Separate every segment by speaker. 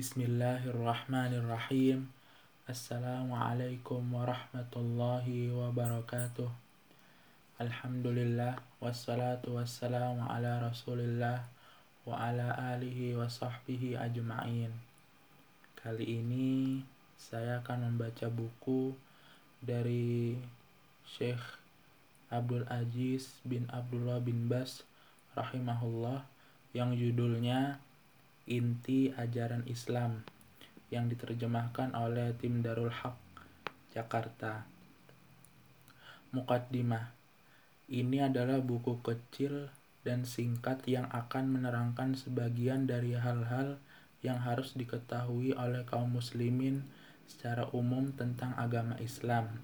Speaker 1: Bismillahirrahmanirrahim. Assalamualaikum warahmatullahi wabarakatuh. Alhamdulillah wassalatu wassalamu ala Rasulillah wa ala alihi wa sahbihi ajma'in. Kali ini saya akan membaca buku dari Syekh Abdul Aziz bin Abdullah bin Bas rahimahullah yang judulnya Inti Ajaran Islam yang diterjemahkan oleh tim Darul Haq Jakarta. Mukaddimah Ini adalah buku kecil dan singkat yang akan menerangkan sebagian dari hal-hal yang harus diketahui oleh kaum muslimin secara umum tentang agama Islam.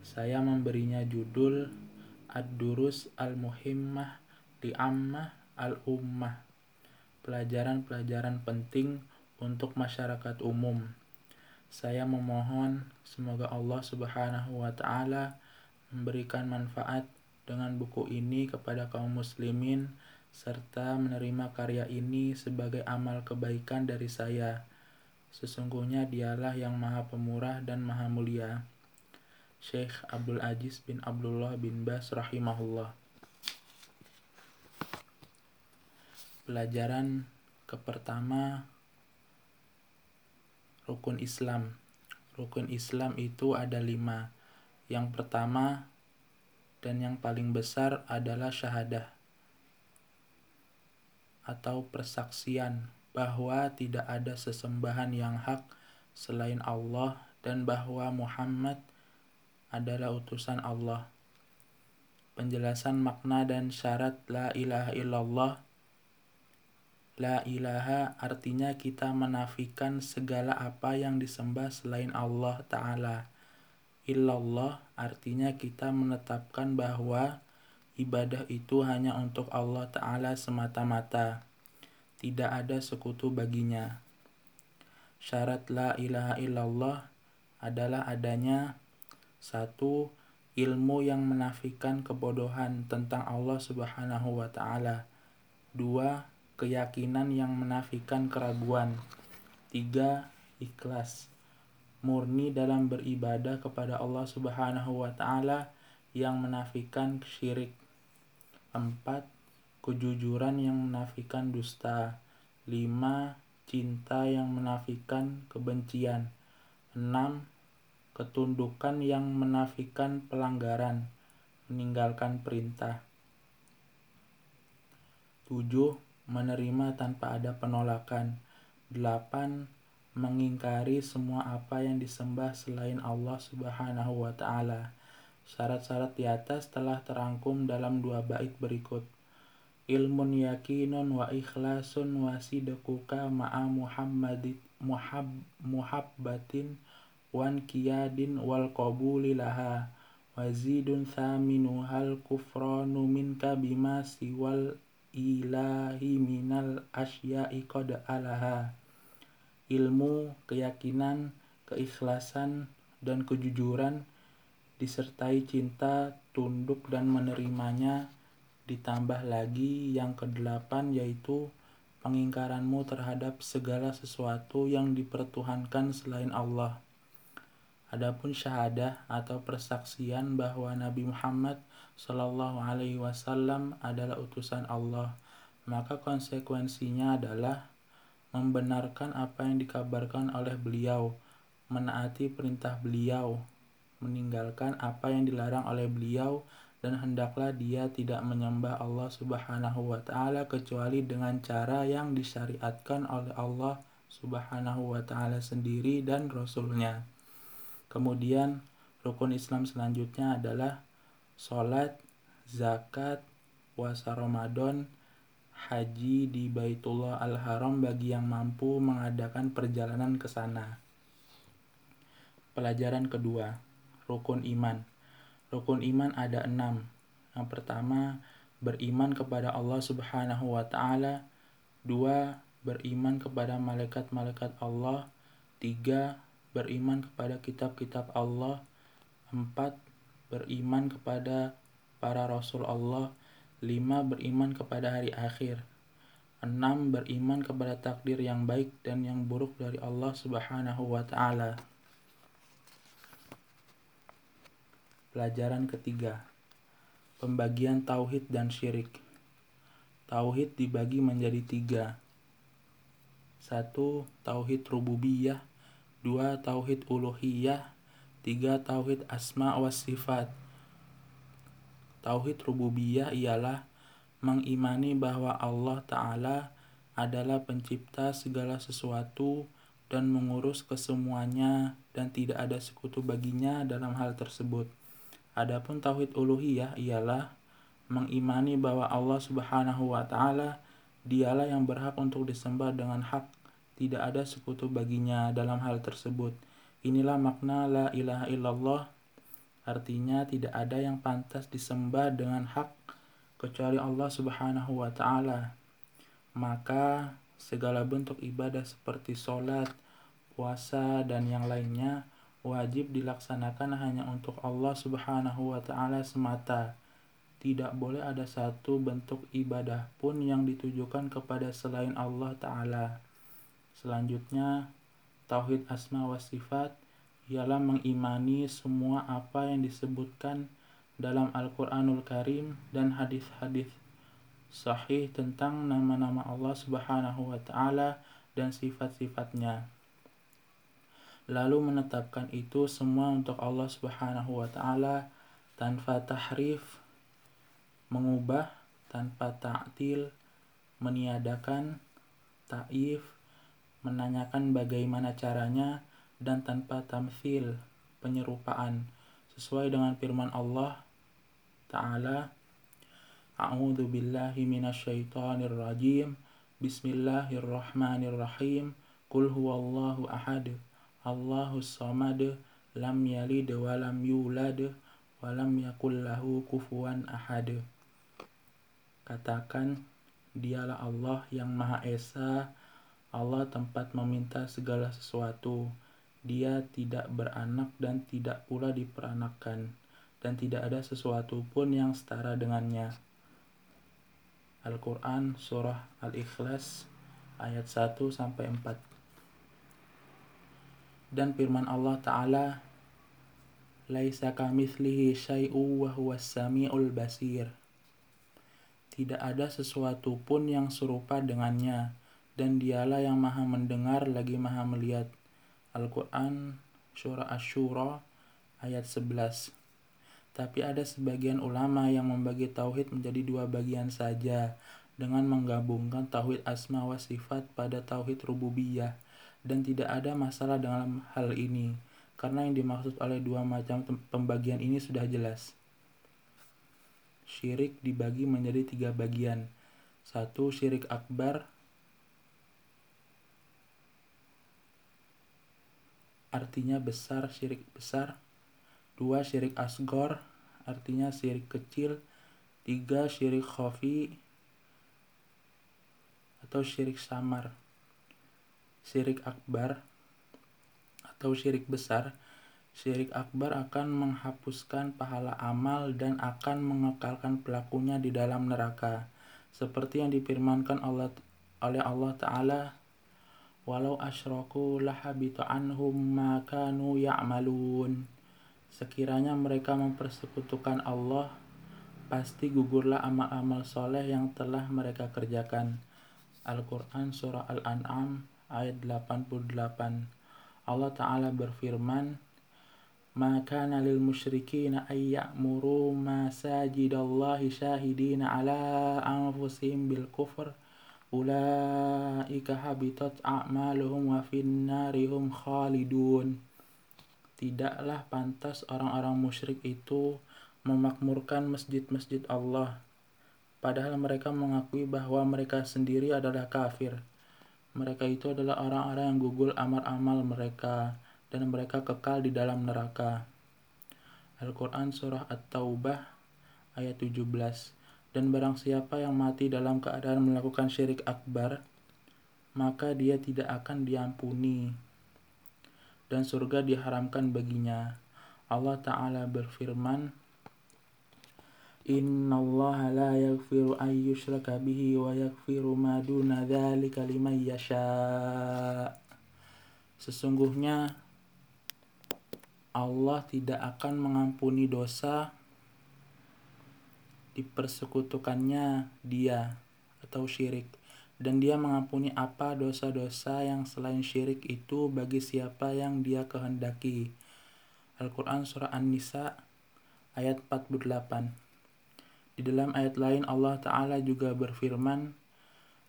Speaker 1: Saya memberinya judul Ad-Durus Al-Muhimmah di Ammah Al-Ummah pelajaran-pelajaran penting untuk masyarakat umum. Saya memohon semoga Allah Subhanahu wa taala memberikan manfaat dengan buku ini kepada kaum muslimin serta menerima karya ini sebagai amal kebaikan dari saya. Sesungguhnya dialah yang maha pemurah dan maha mulia. Syekh Abdul Aziz bin Abdullah bin Bas rahimahullah. Pelajaran ke pertama rukun Islam. Rukun Islam itu ada lima. Yang pertama dan yang paling besar adalah syahadah atau persaksian bahwa tidak ada sesembahan yang hak selain Allah dan bahwa Muhammad adalah utusan Allah. Penjelasan makna dan syarat la ilaha illallah La ilaha artinya kita menafikan segala apa yang disembah selain Allah Ta'ala. Illallah artinya kita menetapkan bahwa ibadah itu hanya untuk Allah Ta'ala semata-mata. Tidak ada sekutu baginya. Syarat la ilaha illallah adalah adanya satu ilmu yang menafikan kebodohan tentang Allah Subhanahu wa taala. Dua, keyakinan yang menafikan keraguan. Tiga, ikhlas. Murni dalam beribadah kepada Allah Subhanahu wa taala yang menafikan syirik. Empat, kejujuran yang menafikan dusta. Lima, cinta yang menafikan kebencian. Enam, ketundukan yang menafikan pelanggaran, meninggalkan perintah. Tujuh, menerima tanpa ada penolakan. 8. Mengingkari semua apa yang disembah selain Allah Subhanahu wa taala. Syarat-syarat di atas telah terangkum dalam dua bait berikut. Ilmun yakinun wa ikhlasun wa sidquka ma'a Muhammadit muhab, muhabbatin wan kiyadin wal qabuli laha wazidun thaminu hal kufranu minka bima siwal ilahi minal asya'i qad alaha ilmu, keyakinan, keikhlasan, dan kejujuran disertai cinta, tunduk dan menerimanya ditambah lagi yang kedelapan yaitu pengingkaranmu terhadap segala sesuatu yang dipertuhankan selain Allah. Adapun syahadah atau persaksian bahwa Nabi Muhammad Shallallahu Alaihi Wasallam adalah utusan Allah, maka konsekuensinya adalah membenarkan apa yang dikabarkan oleh beliau, menaati perintah beliau, meninggalkan apa yang dilarang oleh beliau, dan hendaklah dia tidak menyembah Allah Subhanahu wa taala kecuali dengan cara yang disyariatkan oleh Allah Subhanahu wa taala sendiri dan rasulnya. Kemudian rukun Islam selanjutnya adalah sholat, zakat, puasa Ramadan, haji di Baitullah Al-Haram bagi yang mampu mengadakan perjalanan ke sana. Pelajaran kedua, rukun iman. Rukun iman ada enam. Yang pertama, beriman kepada Allah Subhanahu wa Ta'ala. Dua, beriman kepada malaikat-malaikat Allah. Tiga, beriman kepada kitab-kitab Allah. Empat, beriman kepada para rasul Allah. Lima, beriman kepada hari akhir. Enam, beriman kepada takdir yang baik dan yang buruk dari Allah Subhanahu wa taala. Pelajaran ketiga. Pembagian tauhid dan syirik. Tauhid dibagi menjadi tiga. Satu, tauhid rububiyah. Dua, tauhid uluhiyah. Tiga, tauhid asma wa sifat. Tauhid rububiyah ialah mengimani bahwa Allah Ta'ala adalah pencipta segala sesuatu dan mengurus kesemuanya dan tidak ada sekutu baginya dalam hal tersebut. Adapun tauhid uluhiyah ialah mengimani bahwa Allah Subhanahu wa taala dialah yang berhak untuk disembah dengan hak, tidak ada sekutu baginya dalam hal tersebut. Inilah makna la ilaha illallah. Artinya tidak ada yang pantas disembah dengan hak kecuali Allah Subhanahu wa taala. Maka segala bentuk ibadah seperti sholat, puasa, dan yang lainnya wajib dilaksanakan hanya untuk Allah Subhanahu wa taala semata. Tidak boleh ada satu bentuk ibadah pun yang ditujukan kepada selain Allah taala. Selanjutnya, tauhid asma wa sifat ialah mengimani semua apa yang disebutkan dalam Al-Quranul Karim dan hadis-hadis sahih tentang nama-nama Allah Subhanahu wa Ta'ala dan sifat-sifatnya. Lalu menetapkan itu semua untuk Allah Subhanahu wa Ta'ala tanpa tahrif, mengubah, tanpa ta'til, meniadakan, taif, menanyakan bagaimana caranya, dan tanpa tamfil, penyerupaan, sesuai dengan firman Allah Ta'ala A'udzu billahi minasyaitonir rajim. Bismillahirrahmanirrahim. Qul huwallahu ahad. Allahus samad. Lam yalid wa lam yulad wa lam yakul lahu ahad. Katakan dialah Allah yang Maha Esa Allah tempat meminta segala sesuatu. Dia tidak beranak dan tidak pula diperanakan dan tidak ada sesuatu pun yang setara dengannya. Al-Quran Surah Al-Ikhlas ayat 1 sampai 4 dan firman Allah Ta'ala Laisa kamithlihi syai'u wa huwas sami'ul basir. Tidak ada sesuatu pun yang serupa dengannya dan dialah yang maha mendengar lagi maha melihat Al-Quran Surah Ash-Shura ayat 11 tapi ada sebagian ulama yang membagi tauhid menjadi dua bagian saja dengan menggabungkan tauhid asma wa sifat pada tauhid rububiyah dan tidak ada masalah dalam hal ini karena yang dimaksud oleh dua macam pembagian ini sudah jelas. Syirik dibagi menjadi tiga bagian. Satu, syirik akbar artinya besar, syirik besar. Dua, syirik asgor artinya syirik kecil. Tiga syirik khafi atau syirik samar. Syirik akbar atau syirik besar. Syirik akbar akan menghapuskan pahala amal dan akan mengekalkan pelakunya di dalam neraka. Seperti yang difirmankan Allah oleh Allah taala walau asyraku lahabitu anhum ma kanu ya'malun Sekiranya mereka mempersekutukan Allah, pasti gugurlah amal-amal soleh yang telah mereka kerjakan. Al-Quran Surah Al-An'am ayat 88 Allah Ta'ala berfirman, Maka lil musyrikina ay ya'muru masajidallahi syahidina ala anfusihim bil kufr ulaika habitat a'maluhum wa finnarihum khalidun Tidaklah pantas orang-orang musyrik itu memakmurkan masjid-masjid Allah, padahal mereka mengakui bahwa mereka sendiri adalah kafir. Mereka itu adalah orang-orang yang gugur amal-amal mereka, dan mereka kekal di dalam neraka. Al-Quran Surah At-Taubah ayat 17 Dan barang siapa yang mati dalam keadaan melakukan syirik akbar, maka dia tidak akan diampuni dan surga diharamkan baginya. Allah Ta'ala berfirman, Innallaha la yaghfiru an yushraka bihi wa yaghfiru ma duna dzalika liman yasha. Sesungguhnya Allah tidak akan mengampuni dosa dipersekutukannya dia atau syirik dan dia mengampuni apa dosa-dosa yang selain syirik itu bagi siapa yang dia kehendaki. Al-Quran Surah An-Nisa ayat 48 Di dalam ayat lain Allah Ta'ala juga berfirman,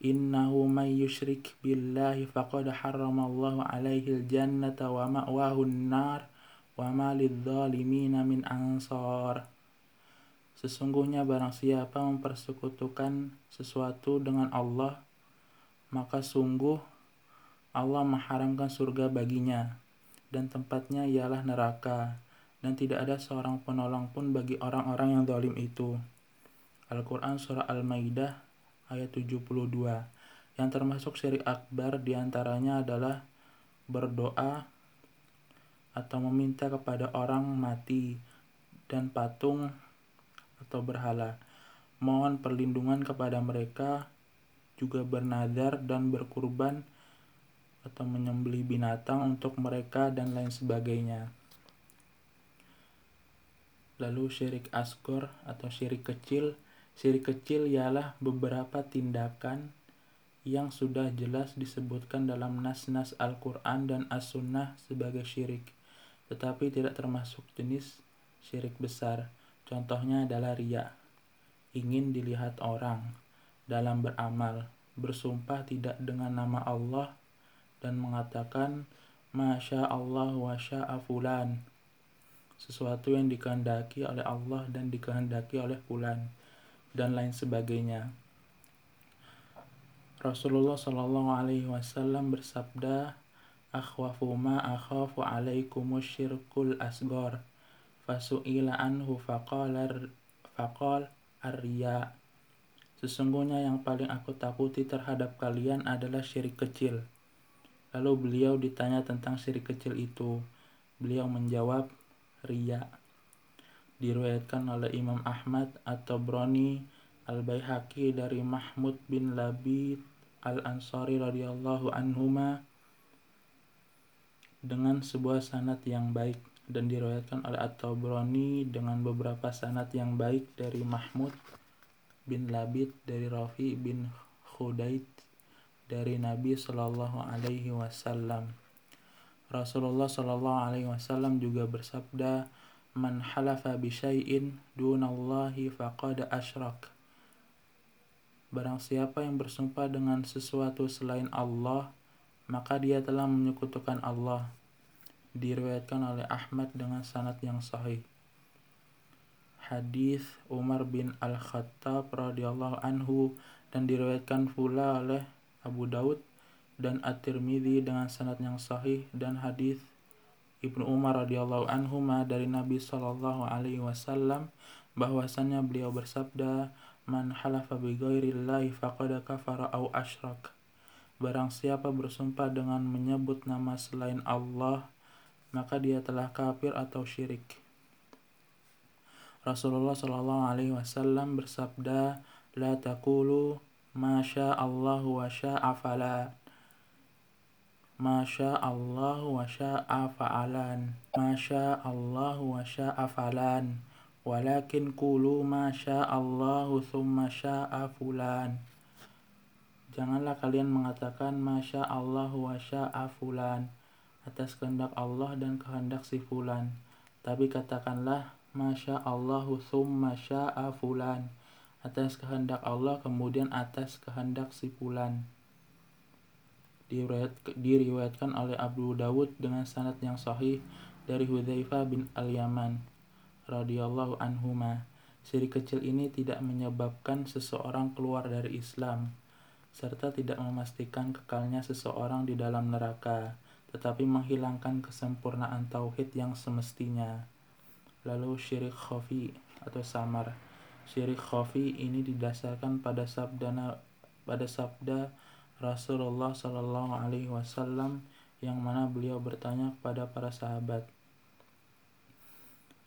Speaker 1: Innahu may yushrik billahi faqad harramallahu alaihi al-jannata wa ma'wahu nar wa ma lidzalimina min ansar. Sesungguhnya barang siapa mempersekutukan sesuatu dengan Allah, maka sungguh Allah mengharamkan surga baginya, dan tempatnya ialah neraka, dan tidak ada seorang penolong pun bagi orang-orang yang zalim itu. Al-Quran Surah Al-Maidah ayat 72 yang termasuk syirik akbar di antaranya adalah berdoa atau meminta kepada orang mati dan patung atau berhala. Mohon perlindungan kepada mereka juga bernadar dan berkurban atau menyembelih binatang untuk mereka dan lain sebagainya. Lalu syirik asgor atau syirik kecil. Syirik kecil ialah beberapa tindakan yang sudah jelas disebutkan dalam nas-nas Al-Quran dan As-Sunnah sebagai syirik, tetapi tidak termasuk jenis syirik besar. Contohnya adalah ria, ingin dilihat orang dalam beramal, bersumpah tidak dengan nama Allah dan mengatakan Masya Allah wa sya'a fulan sesuatu yang dikehendaki oleh Allah dan dikehendaki oleh fulan dan lain sebagainya. Rasulullah Shallallahu Alaihi Wasallam bersabda, "Akhwafu ma akhafu alaikumus syirkul asgor." Fasu'ila anhu faqala faqal arya Sesungguhnya yang paling aku takuti terhadap kalian adalah syirik kecil. Lalu beliau ditanya tentang syirik kecil itu. Beliau menjawab, ria. Diriwayatkan oleh Imam Ahmad atau Broni Al-Baihaqi dari Mahmud bin Labid Al-Ansari radhiyallahu anhuma dengan sebuah sanad yang baik dan diriwayatkan oleh At-Tabrani dengan beberapa sanad yang baik dari Mahmud bin Labid dari Rafi bin Khudaid dari Nabi Shallallahu Alaihi Wasallam. Rasulullah Shallallahu Alaihi Wasallam juga bersabda, "Man halafa bisyai'in dunallahi faqad asyrak." Barang siapa yang bersumpah dengan sesuatu selain Allah, maka dia telah menyekutukan Allah. Diriwayatkan oleh Ahmad dengan sanad yang sahih. Hadis Umar bin Al-Khattab radhiyallahu anhu dan diriwayatkan pula oleh Abu Daud dan At-Tirmidzi dengan sanad yang sahih dan hadis Ibnu Umar radhiyallahu anhu dari Nabi sallallahu alaihi wasallam bahwasannya beliau bersabda man halafa bi ghairillahi faqad kafara au asyrak. Barang siapa bersumpah dengan menyebut nama selain Allah maka dia telah kafir atau syirik. Rasulullah Shallallahu Alaihi Wasallam bersabda, la takulu masya Allah wa fala. Masya Allah wa sya'a fa'alan. Masya Allah wa sya'a falan. Walakin kulu masya Allah thumma sya'a fulan. Janganlah kalian mengatakan Masya Allah wa sya'a fulan Atas kehendak Allah dan kehendak si fulan. Tapi katakanlah Masya Allahu summa sya'a fulan. Atas kehendak Allah kemudian atas kehendak si fulan. Diriwayat, diriwayatkan oleh Abu Dawud dengan sanad yang sahih dari Hudzaifah bin Al-Yaman radhiyallahu anhuma. Siri kecil ini tidak menyebabkan seseorang keluar dari Islam serta tidak memastikan kekalnya seseorang di dalam neraka tetapi menghilangkan kesempurnaan tauhid yang semestinya Lalu syirik khafi atau samar. Syirik khafi ini didasarkan pada sabda pada sabda Rasulullah Shallallahu Alaihi Wasallam yang mana beliau bertanya kepada para sahabat,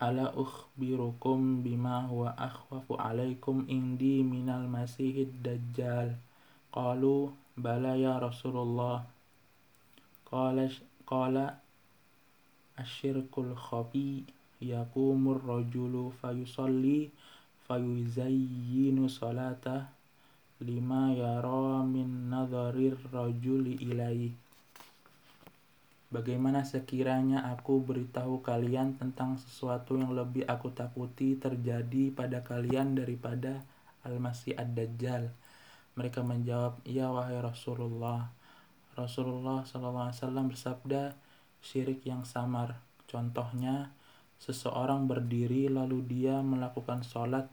Speaker 1: Ala ukhbirukum bima huwa akhwafu alaikum indi minal masihid dajjal. Qalu bala ya Rasulullah. Qala qala asyirkul khafi yakumur rajulu fayusalli fayuzayyinu salatah lima yara min nadharir rajuli ilaih Bagaimana sekiranya aku beritahu kalian tentang sesuatu yang lebih aku takuti terjadi pada kalian daripada Al-Masih Ad-Dajjal? Mereka menjawab, "Ya wahai Rasulullah." Rasulullah SAW bersabda, "Syirik yang samar. Contohnya, seseorang berdiri lalu dia melakukan sholat,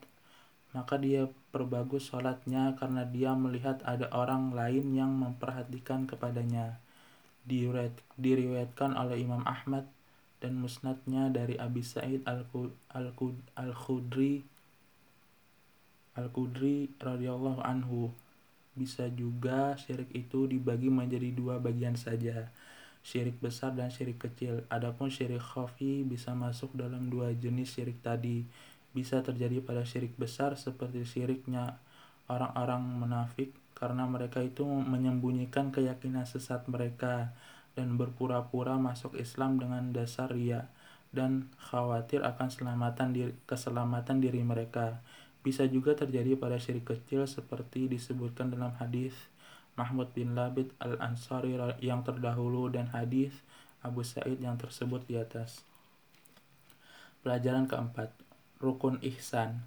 Speaker 1: maka dia perbagus sholatnya karena dia melihat ada orang lain yang memperhatikan kepadanya." diriwayatkan oleh Imam Ahmad dan musnadnya dari Abi Sa'id Al-Khudri Al-Khudri radhiyallahu anhu. Bisa juga syirik itu dibagi menjadi dua bagian saja, syirik besar dan syirik kecil. Adapun syirik khafi bisa masuk dalam dua jenis syirik tadi. Bisa terjadi pada syirik besar seperti syiriknya orang-orang munafik karena mereka itu menyembunyikan keyakinan sesat mereka dan berpura-pura masuk Islam dengan dasar ria dan khawatir akan keselamatan diri, keselamatan diri mereka. Bisa juga terjadi pada syirik kecil seperti disebutkan dalam hadis Mahmud bin Labid al-Ansari yang terdahulu dan hadis Abu Said yang tersebut di atas. Pelajaran keempat, rukun ihsan.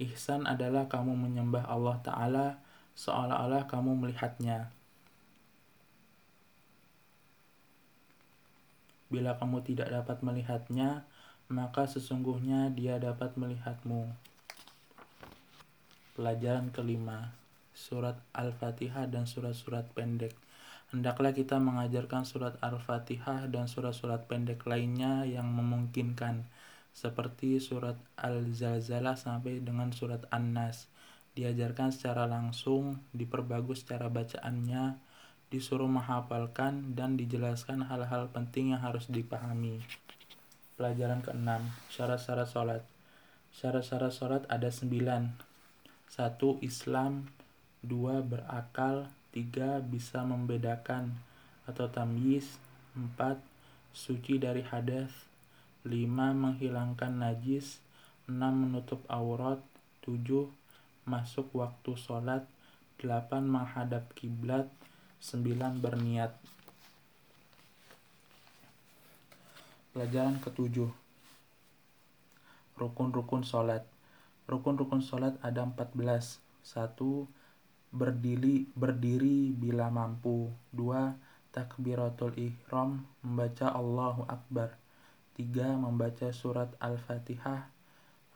Speaker 1: Ihsan adalah kamu menyembah Allah Ta'ala seolah-olah kamu melihatnya. Bila kamu tidak dapat melihatnya, maka sesungguhnya dia dapat melihatmu. Pelajaran kelima, surat Al-Fatihah dan surat-surat pendek. Hendaklah kita mengajarkan surat Al-Fatihah dan surat-surat pendek lainnya yang memungkinkan, seperti surat Al-Zalzalah sampai dengan surat An-Nas diajarkan secara langsung, diperbagus cara bacaannya, disuruh menghafalkan, dan dijelaskan hal-hal penting yang harus dipahami. Pelajaran keenam, syarat-syarat sholat. Syarat-syarat sholat ada sembilan. Satu, Islam. Dua, berakal. Tiga, bisa membedakan atau tamyiz. Empat, suci dari hadas. Lima, menghilangkan najis. Enam, menutup aurat. Tujuh, masuk waktu sholat 8 menghadap kiblat 9 berniat pelajaran ketujuh rukun-rukun sholat rukun-rukun sholat ada 14 satu berdiri berdiri bila mampu dua takbiratul ihram membaca Allahu Akbar tiga membaca surat Al-Fatihah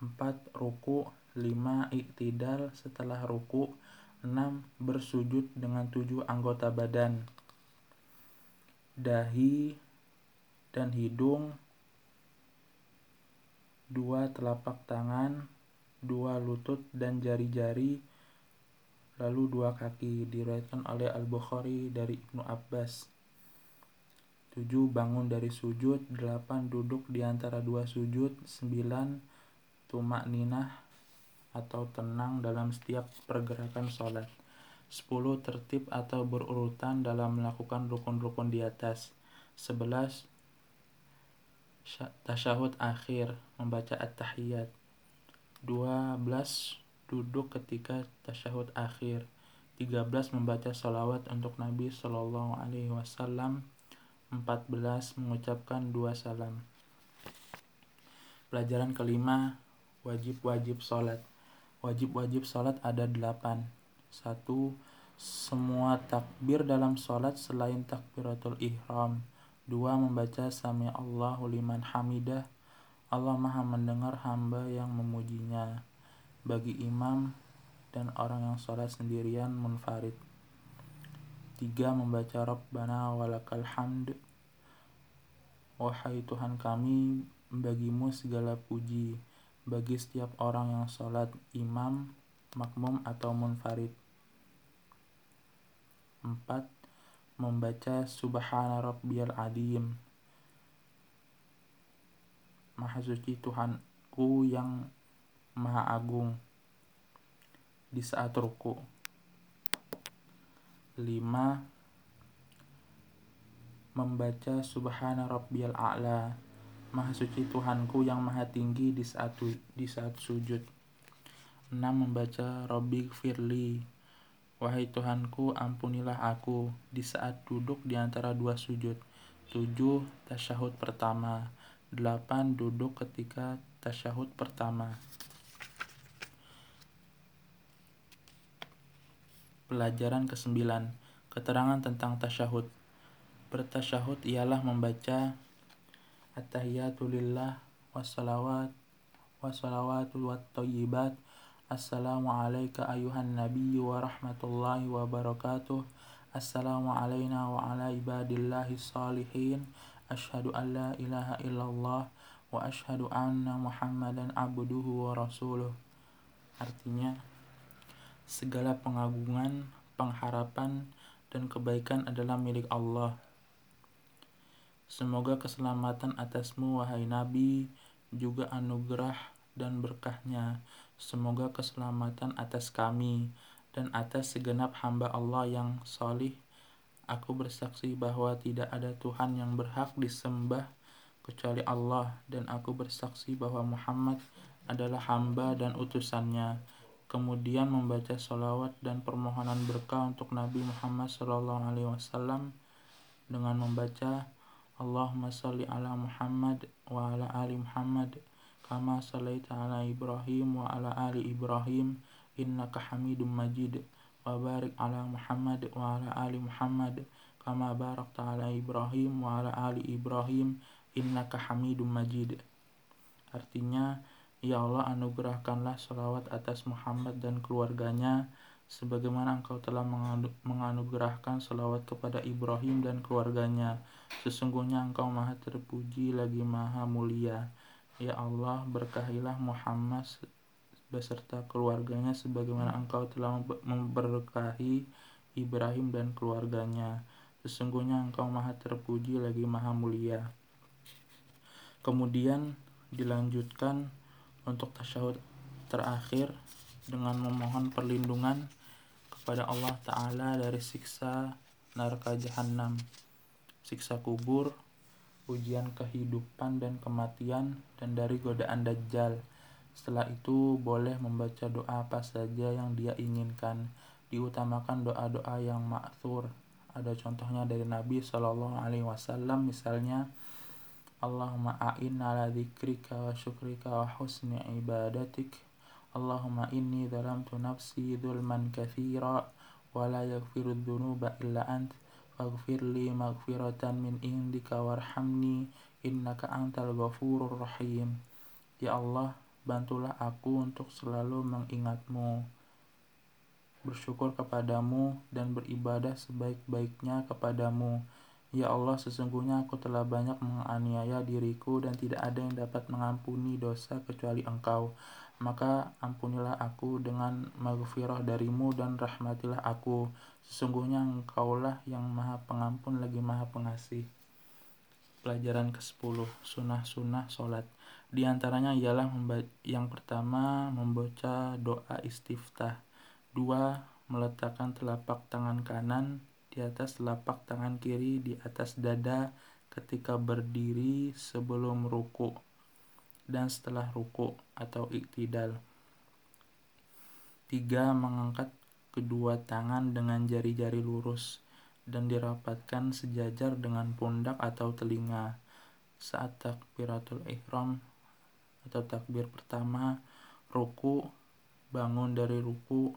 Speaker 1: empat ruku 5. Iktidal setelah ruku 6. Bersujud dengan tujuh anggota badan Dahi dan hidung 2. Telapak tangan 2. Lutut dan jari-jari Lalu dua kaki diriwayatkan oleh Al-Bukhari dari Ibnu Abbas 7. Bangun dari sujud 8. Duduk di antara dua sujud 9. Tumak ninah atau tenang dalam setiap pergerakan sholat. 10. Tertib atau berurutan dalam melakukan rukun-rukun di atas. 11. Tasyahud akhir, membaca at-tahiyat. 12. Duduk ketika tasyahud akhir. 13. Membaca salawat untuk Nabi Shallallahu Alaihi Wasallam. 14. Mengucapkan dua salam. Pelajaran kelima, wajib-wajib sholat. Wajib-wajib sholat ada delapan. Satu, semua takbir dalam sholat selain takbiratul ihram. Dua, membaca sami Allahu liman hamidah. Allah maha mendengar hamba yang memujinya. Bagi imam dan orang yang sholat sendirian munfarid. Tiga, membaca Rabbana walakal hamd. Wahai Tuhan kami, bagimu segala puji bagi setiap orang yang sholat imam, makmum, atau munfarid. 4. Membaca Subhana Rabbiyal Adim. Maha suci Tuhan Tuhanku yang Maha Agung di saat ruku. 5. Membaca Subhana Rabbiyal A'la Maha suci Tuhanku yang maha tinggi di saat di saat sujud. 6. Membaca Robbi Firli Wahai Tuhanku, ampunilah aku di saat duduk di antara dua sujud. 7. Tasyahud pertama 8. Duduk ketika tasyahud pertama Pelajaran ke-9 Keterangan tentang tasyahud Bertasyahud ialah membaca At-tahiyatulillah Wassalawat Wassalawatul wattayyibat Assalamualaikum ayuhan nabi wa rahmatullahi wa barakatuh. Assalamu wa ala ibadillahi salihin. Ashadu an la ilaha illallah wa ashadu anna muhammadan abduhu wa rasuluh. Artinya, segala pengagungan, pengharapan, dan kebaikan adalah milik Allah. Semoga keselamatan atasmu, wahai Nabi, juga anugerah dan berkahnya Semoga keselamatan atas kami dan atas segenap hamba Allah yang solih. Aku bersaksi bahwa tidak ada Tuhan yang berhak disembah kecuali Allah dan aku bersaksi bahwa Muhammad adalah hamba dan utusannya. Kemudian membaca salawat dan permohonan berkah untuk Nabi Muhammad SAW dengan membaca Allahumma salli ala Muhammad wa ala ali Muhammad kama salaita ala Ibrahim wa ala ali Ibrahim innaka Hamidum Majid wa barik ala Muhammad wa ala ali Muhammad kama barakta ala Ibrahim wa ala ali Ibrahim innaka Hamidum Majid artinya Ya Allah anugerahkanlah salawat atas Muhammad dan keluarganya sebagaimana engkau telah menganugerahkan salawat kepada Ibrahim dan keluarganya. Sesungguhnya engkau maha terpuji lagi maha mulia. Ya Allah, berkahilah Muhammad beserta keluarganya sebagaimana Engkau telah memberkahi Ibrahim dan keluarganya. Sesungguhnya Engkau Maha Terpuji lagi Maha Mulia. Kemudian dilanjutkan untuk tasyahud terakhir dengan memohon perlindungan kepada Allah Ta'ala dari siksa neraka jahanam, siksa kubur, ujian kehidupan dan kematian, dan dari godaan Dajjal. Setelah itu boleh membaca doa apa saja yang dia inginkan. Diutamakan doa-doa yang ma'thur. Ada contohnya dari Nabi Shallallahu Alaihi Wasallam misalnya Allahumma a'in ala dzikrika wa syukrika wa husni ibadatik Allahumma inni dhalamtu nafsi dhulman kathira wa la yaghfiru dhunuba illa ant Faghfirli maghfiratan min indika warhamni innaka antal ghafurur rahim. Ya Allah, bantulah aku untuk selalu mengingatmu, bersyukur kepadamu, dan beribadah sebaik-baiknya kepadamu. Ya Allah, sesungguhnya aku telah banyak menganiaya diriku dan tidak ada yang dapat mengampuni dosa kecuali Engkau maka ampunilah aku dengan maghfirah darimu dan rahmatilah aku. Sesungguhnya engkaulah yang maha pengampun lagi maha pengasih. Pelajaran ke-10 Sunnah-sunnah sholat Di antaranya ialah yang pertama membaca doa istiftah Dua, meletakkan telapak tangan kanan di atas telapak tangan kiri di atas dada ketika berdiri sebelum ruku dan setelah ruku atau iktidal. Tiga, mengangkat kedua tangan dengan jari-jari lurus dan dirapatkan sejajar dengan pundak atau telinga. Saat takbiratul ihram atau takbir pertama, ruku, bangun dari ruku,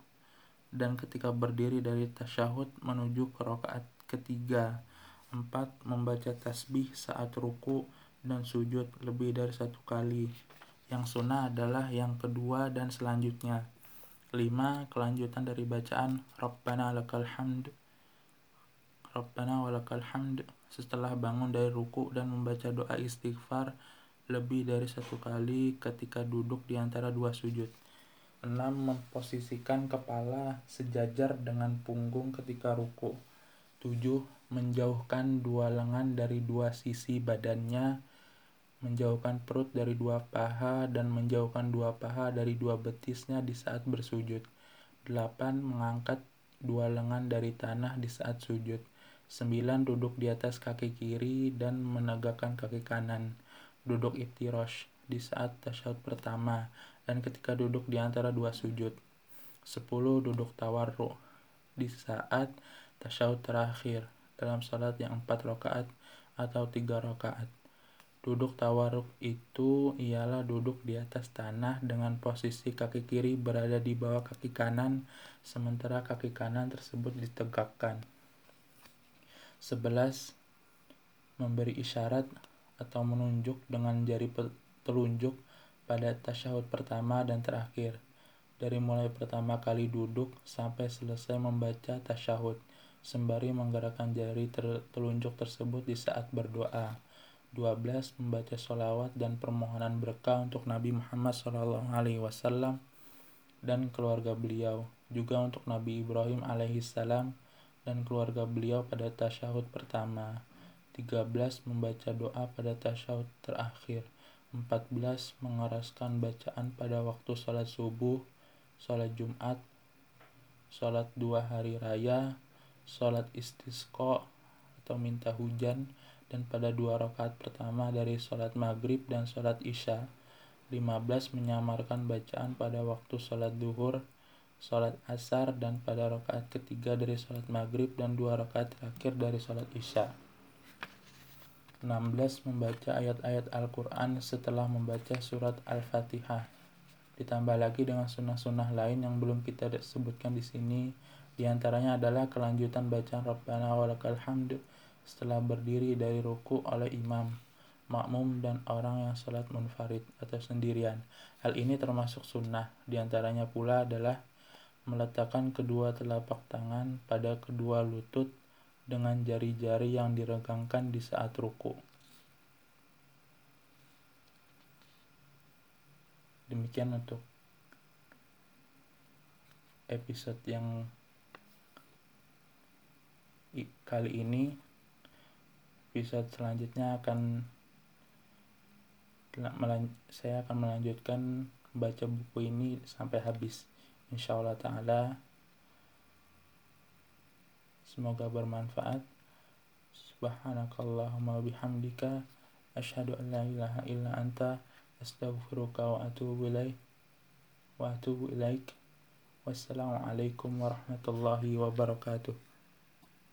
Speaker 1: dan ketika berdiri dari tasyahud menuju ke rakaat ketiga. Empat, membaca tasbih saat ruku dan sujud lebih dari satu kali. Yang sunnah adalah yang kedua dan selanjutnya. lima Kelanjutan dari bacaan Rabbana lakal hamd Rabbana walakal hamd setelah bangun dari ruku dan membaca doa istighfar lebih dari satu kali ketika duduk di antara dua sujud. 6. Memposisikan kepala sejajar dengan punggung ketika ruku. 7. Menjauhkan dua lengan dari dua sisi badannya menjauhkan perut dari dua paha dan menjauhkan dua paha dari dua betisnya di saat bersujud. 8. Mengangkat dua lengan dari tanah di saat sujud. 9. Duduk di atas kaki kiri dan menegakkan kaki kanan. Duduk iftirosh di saat tasyahud pertama dan ketika duduk di antara dua sujud. 10. Duduk tawarru di saat tasyahud terakhir dalam salat yang empat rakaat atau tiga rakaat. Duduk tawaruk itu ialah duduk di atas tanah dengan posisi kaki kiri berada di bawah kaki kanan, sementara kaki kanan tersebut ditegakkan. 11. Memberi isyarat atau menunjuk dengan jari telunjuk pada tasyahud pertama dan terakhir dari mulai pertama kali duduk sampai selesai membaca tasyahud, sembari menggerakkan jari telunjuk tersebut di saat berdoa. 12. Membaca sholawat dan permohonan berkah untuk Nabi Muhammad SAW dan keluarga beliau, juga untuk Nabi Ibrahim alaihissalam dan keluarga beliau pada tasyahud pertama. 13. Membaca doa pada tasyahud terakhir. 14. Mengeraskan bacaan pada waktu sholat subuh sholat Jumat, sholat dua hari raya, sholat istisqa atau minta hujan, dan pada dua rakaat pertama dari sholat maghrib dan sholat isya. 15 menyamarkan bacaan pada waktu sholat duhur, sholat asar, dan pada rakaat ketiga dari sholat maghrib dan dua rakaat terakhir dari sholat isya. 16 membaca ayat-ayat Al-Quran setelah membaca surat Al-Fatihah. Ditambah lagi dengan sunnah-sunnah lain yang belum kita sebutkan di sini. Di antaranya adalah kelanjutan bacaan Rabbana walakal hamd setelah berdiri dari ruku oleh imam, makmum dan orang yang sholat munfarid atau sendirian. Hal ini termasuk sunnah. Di antaranya pula adalah meletakkan kedua telapak tangan pada kedua lutut dengan jari-jari yang diregangkan di saat ruku. demikian untuk episode yang kali ini episode selanjutnya akan saya akan melanjutkan baca buku ini sampai habis insya Allah ta'ala. Semoga bermanfaat. Subhanakallahumma bihamdika asyhadu an la ilaha illa anta astaghfiruka wa atubu wa atubu ilaik. Wassalamu alaikum warahmatullahi wabarakatuh